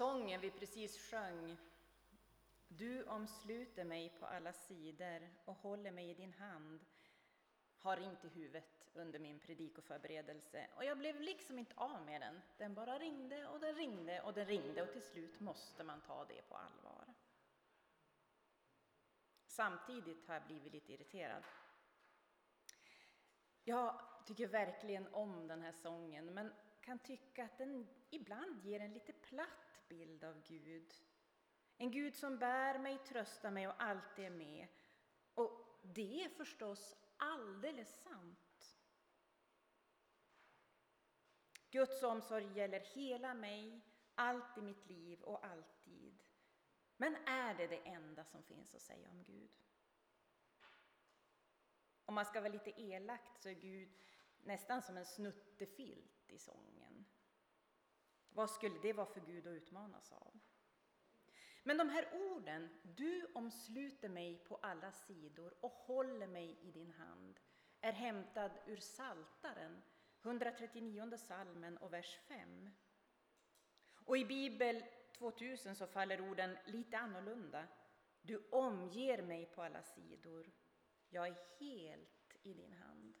Sången vi precis sjöng Du omsluter mig på alla sidor och håller mig i din hand har ringt i huvudet under min predikoförberedelse och jag blev liksom inte av med den. Den bara ringde och den ringde och den ringde och till slut måste man ta det på allvar. Samtidigt har jag blivit lite irriterad. Jag tycker verkligen om den här sången men kan tycka att den ibland ger en lite platt bild av Gud. En Gud som bär mig, tröstar mig och alltid är med. Och det är förstås alldeles sant. Guds omsorg gäller hela mig, allt i mitt liv och alltid. Men är det det enda som finns att säga om Gud? Om man ska vara lite elakt så är Gud nästan som en snuttefilt i sången. Vad skulle det vara för Gud att utmanas av? Men de här orden, du omsluter mig på alla sidor och håller mig i din hand, är hämtad ur Saltaren, 139 salmen och vers 5. Och i Bibel 2000 så faller orden lite annorlunda. Du omger mig på alla sidor, jag är helt i din hand.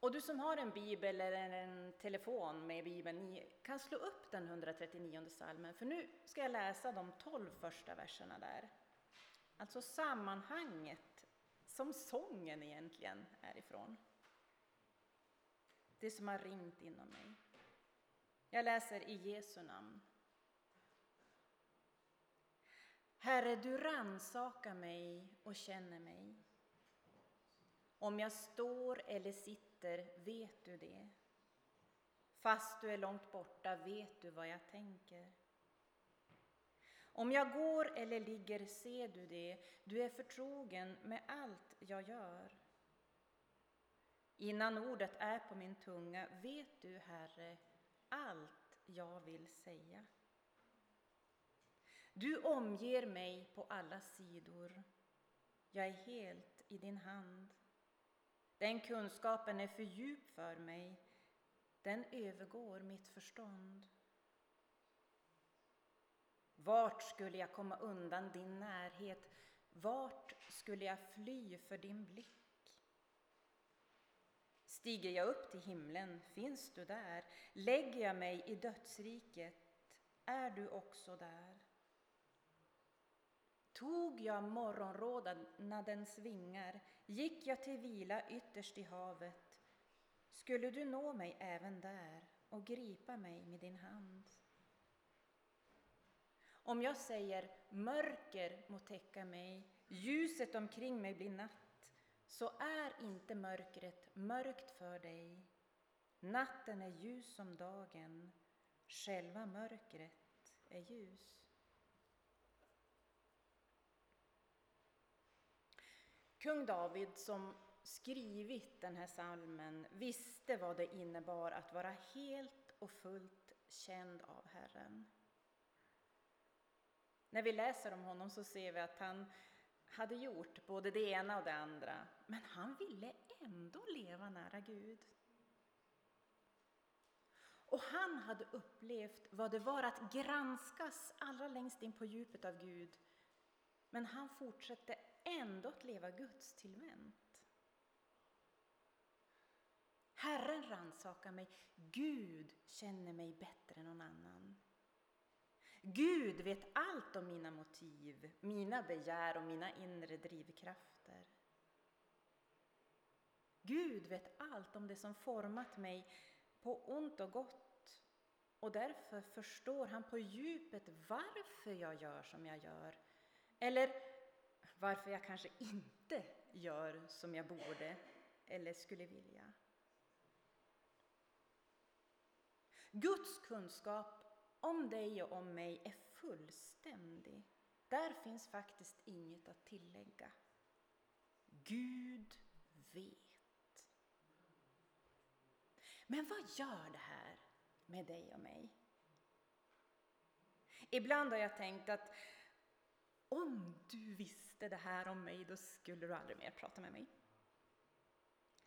Och du som har en bibel eller en telefon med bibeln, ni kan slå upp den 139 salmen, för nu ska jag läsa de tolv första verserna där. Alltså sammanhanget som sången egentligen är ifrån. Det som har ringt inom mig. Jag läser i Jesu namn. Herre, du rannsakar mig och känner mig. Om jag står eller sitter vet du det. Fast du är långt borta vet du vad jag tänker. Om jag går eller ligger ser du det, du är förtrogen med allt jag gör. Innan ordet är på min tunga vet du, Herre, allt jag vill säga. Du omger mig på alla sidor. Jag är helt i din hand. Den kunskapen är för djup för mig. Den övergår mitt förstånd. Vart skulle jag komma undan din närhet? Vart skulle jag fly för din blick? Stiger jag upp till himlen, finns du där? Lägger jag mig i dödsriket, är du också där? Tog jag morgonrådnadens vingar, gick jag till vila ytterst i havet, skulle du nå mig även där och gripa mig med din hand. Om jag säger mörker må täcka mig, ljuset omkring mig blir natt, så är inte mörkret mörkt för dig. Natten är ljus som dagen, själva mörkret är ljus. Kung David som skrivit den här salmen visste vad det innebar att vara helt och fullt känd av Herren. När vi läser om honom så ser vi att han hade gjort både det ena och det andra, men han ville ändå leva nära Gud. Och han hade upplevt vad det var att granskas allra längst in på djupet av Gud, men han fortsatte ändå att leva Guds tillvänt. Herren rannsakar mig, Gud känner mig bättre än någon annan. Gud vet allt om mina motiv, mina begär och mina inre drivkrafter. Gud vet allt om det som format mig på ont och gott och därför förstår han på djupet varför jag gör som jag gör eller varför jag kanske inte gör som jag borde eller skulle vilja. Guds kunskap om dig och om mig är fullständig. Där finns faktiskt inget att tillägga. Gud vet. Men vad gör det här med dig och mig? Ibland har jag tänkt att om du visste det här om mig, då skulle du aldrig mer prata med mig.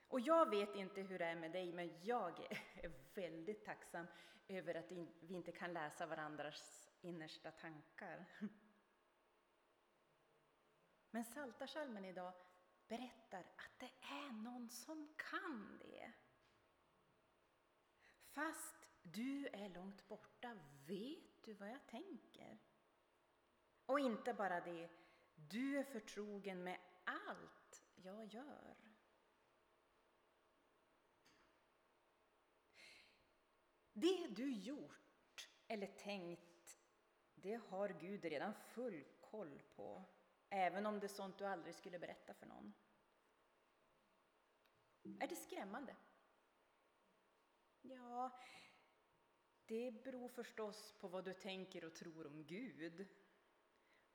Och jag vet inte hur det är med dig, men jag är väldigt tacksam över att vi inte kan läsa varandras innersta tankar. Men Saltarsalmen idag berättar att det är någon som kan det. Fast du är långt borta vet du vad jag tänker. Och inte bara det, du är förtrogen med allt jag gör. Det du gjort eller tänkt, det har Gud redan full koll på, även om det är sånt du aldrig skulle berätta för någon. Är det skrämmande? Ja, det beror förstås på vad du tänker och tror om Gud.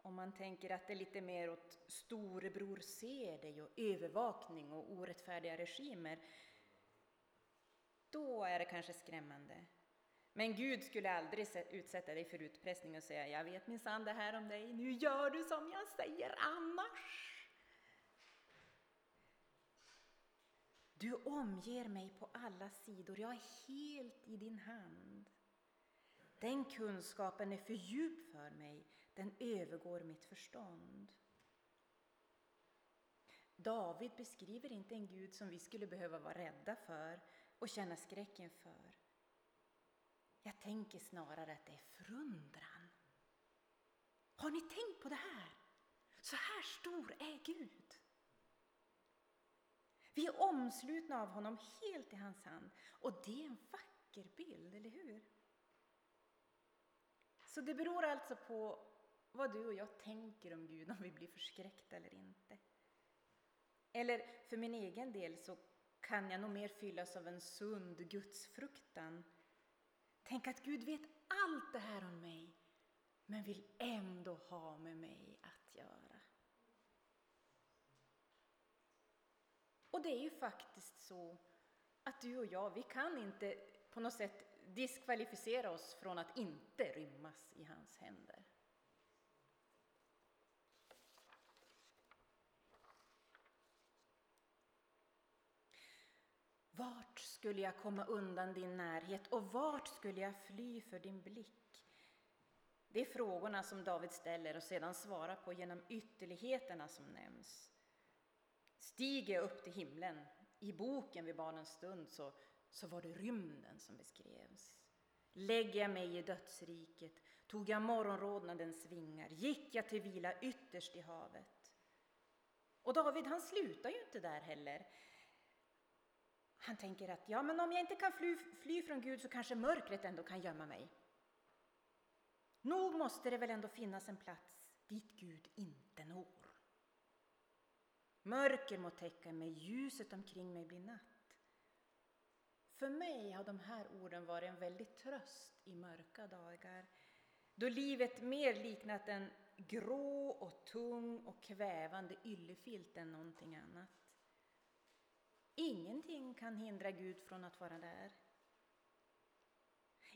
Om man tänker att det är lite mer åt storebror ser dig och övervakning och orättfärdiga regimer, då är det kanske skrämmande. Men Gud skulle aldrig utsätta dig för utpressning och säga jag vet minsann det här om dig, nu gör du som jag säger annars. Du omger mig på alla sidor, jag är helt i din hand. Den kunskapen är för djup för mig, den övergår mitt förstånd. David beskriver inte en Gud som vi skulle behöva vara rädda för och känna skräck inför. Jag tänker snarare att det är förundran. Har ni tänkt på det här? Så här stor är Gud. Vi är omslutna av honom helt i hans hand och det är en vacker bild, eller hur? Så det beror alltså på vad du och jag tänker om Gud, om vi blir förskräckta eller inte. Eller för min egen del så kan jag nog mer fyllas av en sund gudsfruktan. Tänk att Gud vet allt det här om mig, men vill ändå ha med mig att göra. Och det är ju faktiskt så att du och jag, vi kan inte på något sätt diskvalificera oss från att inte rymmas i hans händer. Vart skulle jag komma undan din närhet och vart skulle jag fly för din blick? Det är frågorna som David ställer och sedan svarar på genom ytterligheterna som nämns. Stiger jag upp till himlen, i boken vid barnens stund så, så var det rymden som beskrevs. Lägger jag mig i dödsriket, tog jag morgonrodnadens vingar, gick jag till vila ytterst i havet. Och David han slutar ju inte där heller. Han tänker att ja, men om jag inte kan fly, fly från Gud så kanske mörkret ändå kan gömma mig. Nog måste det väl ändå finnas en plats dit Gud inte når. Mörker må täcka mig, ljuset omkring mig blir natt. För mig har de här orden varit en väldig tröst i mörka dagar, då livet mer liknat en grå och tung och kvävande yllefilt än någonting annat. Ingenting kan hindra Gud från att vara där.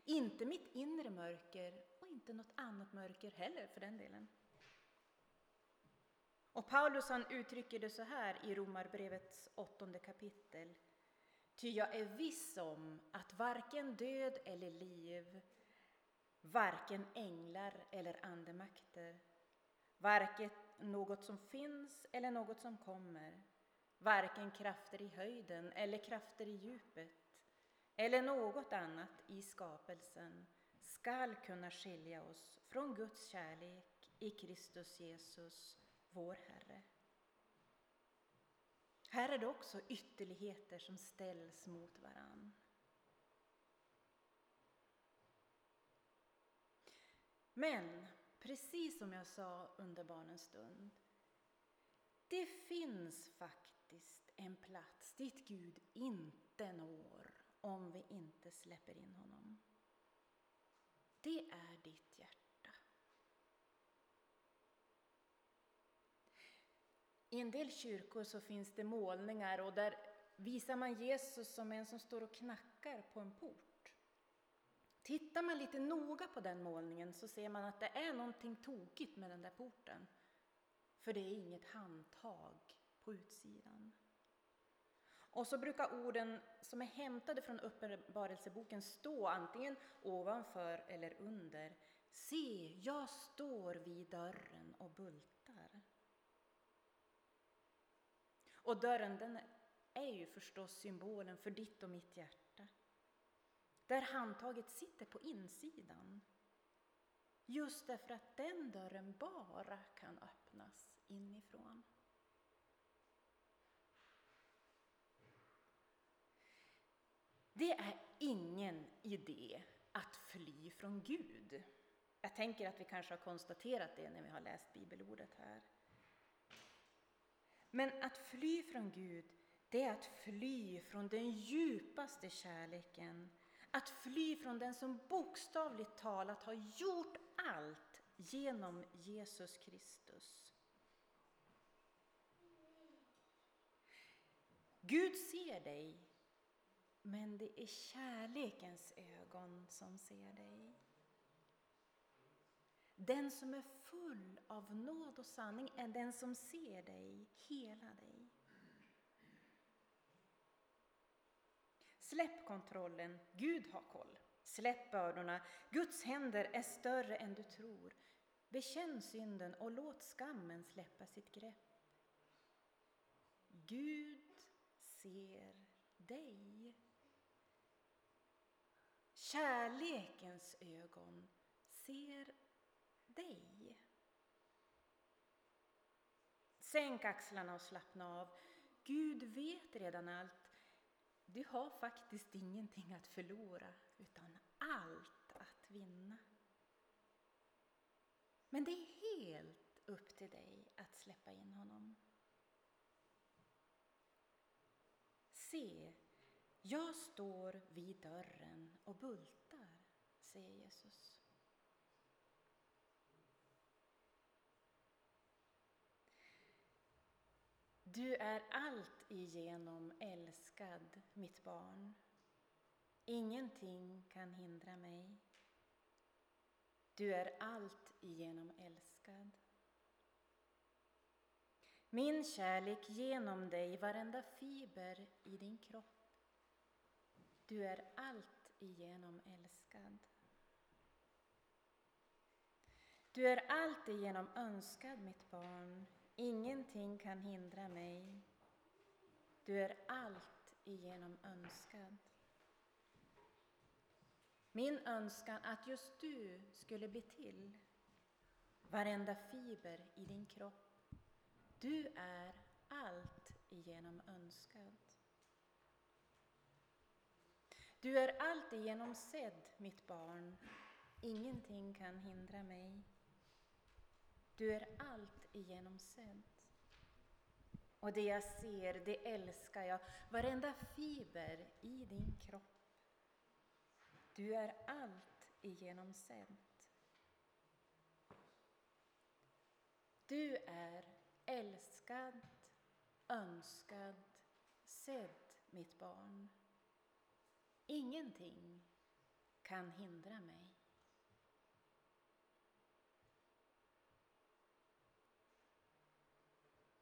Inte mitt inre mörker och inte något annat mörker heller för den delen. Och Paulus han uttrycker det så här i Romarbrevets åttonde kapitel. Ty jag är viss om att varken död eller liv, varken änglar eller andemakter, varken något som finns eller något som kommer, varken krafter i höjden eller krafter i djupet, eller något annat i skapelsen skall kunna skilja oss från Guds kärlek i Kristus Jesus, vår Herre. Här är det också ytterligheter som ställs mot varann. Men, precis som jag sa under barnens stund, det finns faktiskt en plats dit Gud inte når om vi inte släpper in honom. Det är ditt hjärta. I en del kyrkor så finns det målningar och där visar man Jesus som en som står och knackar på en port. Tittar man lite noga på den målningen så ser man att det är någonting tokigt med den där porten. För det är inget handtag på utsidan. Och så brukar orden som är hämtade från Uppenbarelseboken stå antingen ovanför eller under. Se, jag står vid dörren och bultar. Och dörren den är ju förstås symbolen för ditt och mitt hjärta. Där handtaget sitter på insidan. Just därför att den dörren bara kan öppnas inifrån. Det är ingen idé att fly från Gud. Jag tänker att vi kanske har konstaterat det när vi har läst bibelordet här. Men att fly från Gud, det är att fly från den djupaste kärleken. Att fly från den som bokstavligt talat har gjort allt genom Jesus Kristus. Gud ser dig, men det är kärlekens ögon som ser dig. Den som är full av nåd och sanning är den som ser dig, hela dig. Släpp kontrollen, Gud har koll. Släpp bördorna, Guds händer är större än du tror. Bekänn synden och låt skammen släppa sitt grepp. Gud ser dig. Kärlekens ögon ser dig. Sänk axlarna och slappna av. Gud vet redan allt. Du har faktiskt ingenting att förlora, utan allt att vinna. Men det är helt upp till dig att släppa in honom. Se, jag står vid dörren och bultar, säger Jesus. Du är allt igenom älskad, mitt barn. Ingenting kan hindra mig. Du är allt igenom älskad. Min kärlek genom dig, varenda fiber i din kropp. Du är allt igenom älskad. Du är allt igenom önskad, mitt barn. Ingenting kan hindra mig. Du är allt igenom önskad. Min önskan att just du skulle bli till, varenda fiber i din kropp. Du är allt igenom önskad. Du är allt igenom sedd, mitt barn. Ingenting kan hindra mig. Du är allt igenom. Och det jag ser, det älskar jag, varenda fiber i din kropp. Du är allt igenom. Du är älskad, önskad, sedd, mitt barn. Ingenting kan hindra mig.